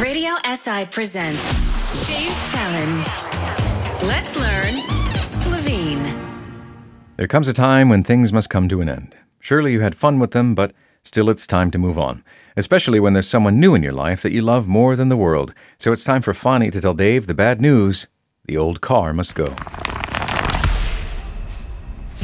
Radio SI presents Dave's Challenge. Let's learn Slovene. There comes a time when things must come to an end. Surely you had fun with them, but still it's time to move on. Especially when there's someone new in your life that you love more than the world. So it's time for Fani to tell Dave the bad news the old car must go.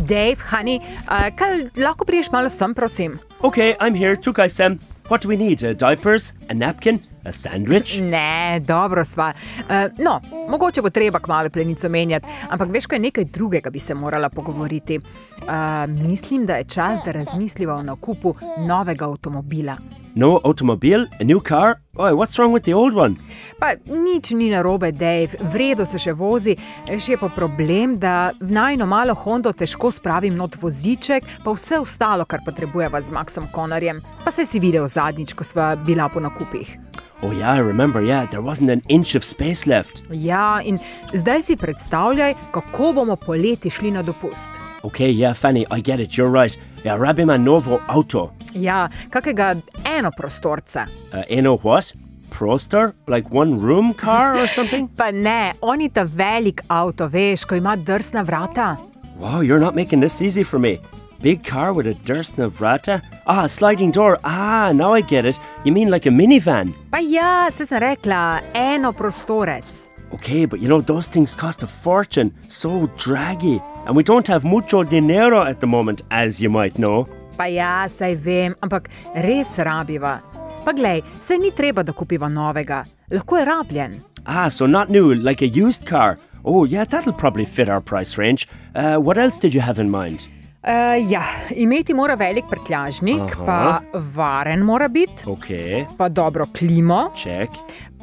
Dave, honey, uh, kaj lahko priješ malo sem, prosim? Okay, I'm here. Tukaj sem. What do we need? Uh, diapers? A napkin? A sandwich? Ne, dobro sva. Uh, no, mogoče bo treba kmalo plenico menjati, ampak veš, kaj nekaj drugega bi se morala pogovoriti. Uh, mislim, da je čas, da razmisliva o nakupu novega avtomobila. No automobile? A new car? Oh, what's wrong with the old one? Pa nič ni narobe, Dave, vredno se še vozi, še je pa problem, da v najno malo Hondo težko spravim not voziček, pa vse ostalo, kar potrebujeva z Maxom Konarjem. Pa se si videl zadnjič, ko sva bila po nakupih. Oh, yeah, I remember. Yeah, there wasn't an inch of space left. Ja, in zdaj si predstavljaj, kako bomo poleti šli na dopust. Okay, yeah, Fanny, I get it. You're right. Yeah, rabim a novo auto. Ja, kakega enoprostorca. Uh, eno what? Prostor? Like one room car or something? Pa ne, oni ta velik avto, veš, ko ima drsna vrata. wow, you're not making this easy for me. Big car with a Dursna Vrata? Ah, sliding door. Ah, now I get it. You mean like a minivan? Pa ja, se sem rekla, enoprostorec. Okay, but you know, those things cost a fortune. So draggy. And we don't have mucho dinero at the moment, as you might know. Pa ja, saj vem, ampak res rabiva. Pa glej, se ni treba, da kupiva novega, lahko je rabljen. Ah, so not new, like a used car. Oh, yeah, that'll probably fit our price range. Uh, what else did you have in mind? Uh, ja, imeti mora velik prtljažnik, Aha. pa varen mora biti, Okay, pa dobro klimo, check.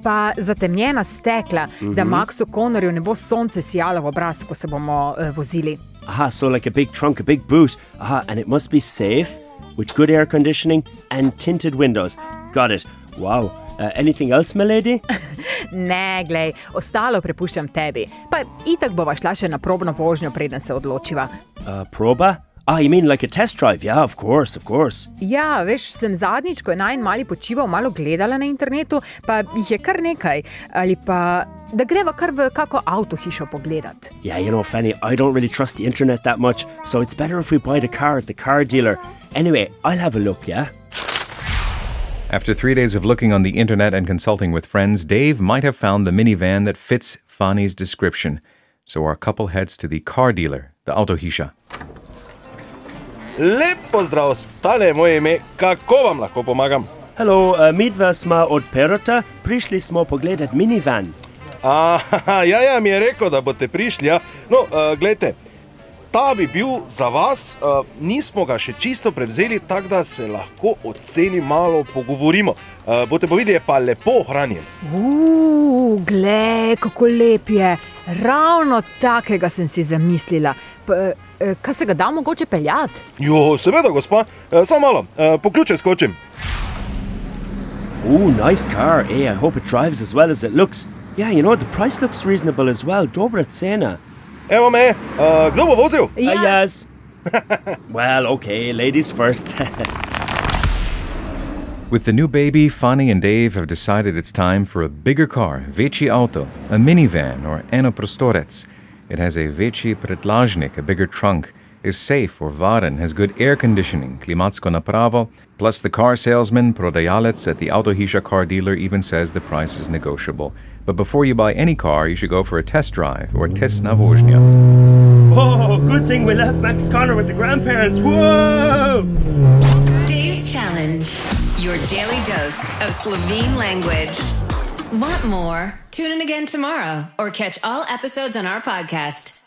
pa zatemnjena stekla, da Maxu Konorju ne bo sonce sijalo v obraz, ko se bomo uh, vozili. Aha, so like a big trunk, a big boot. Aha, and it must be safe with good air conditioning and tinted windows. Got it. Wow. Uh, anything else, my lady? Ne, glej, ostalo prepuščam tebi. Pa itak bova šla še na probno vožnjo, preden se odločiva. Uh, proba? Ah, you mean like a test drive? Yeah, of course, of course. Ja, veš, sem zadnjič, ko je naj mali počival, malo gledala na internetu, pa jih je kar nekaj. Ali pa da greva kar v kako avto hišo pogledat. Yeah, you know, Fanny, I don't really trust the internet that much, so it's better if we buy the car at the car dealer. Anyway, I'll have a look, yeah? After three days of looking on the internet and consulting with friends, Dave might have found the minivan that fits Fanny's description. So our couple heads to the car dealer, the Autohisha. Lep pozdrav, stane moje ime, kako vam lahko pomagam? Hello, uh, midva smo od Perota, prišli smo pogledat minivan. Aha, ja, ja, mi je rekel, da boste prišli. Ja. No, uh, gledajte, ta bi bil za vas, uh, nismo ga še čisto prevzeli, tako da se lahko o ceni malo pogovorimo. Uh, boste pa videli, je pa lepo ohranjen. Uf, glej, kako lep je. Ravno takega sem si zamislila. Eh, kaj se ga da mogoče peljati? Jo, seveda, gospa, samo malo, po ključe skočim. Ooh, nice car. Hey, I hope it drives as well as it looks. Yeah, you know, the price looks reasonable as well. Dobra cena. Evo me, uh, kdo bo vozil? Uh, yes. well, okay, ladies first. With the new baby, Fanny and Dave have decided it's time for a bigger car, Veci Auto, a minivan or eno Enoprostorec. It has a Veci Pretlajnik, a bigger trunk, is safe or varen, has good air conditioning, klimatsko napravo, plus the car salesman, prodajalec at the Autohisha car dealer even says the price is negotiable. But before you buy any car, you should go for a test drive or test na vožnja. oh, good thing we left Max Connor with the grandparents. Whoa! Dave's Challenge, your daily dose of Slovene language. Want more? Tune in again tomorrow or catch all episodes on our podcast.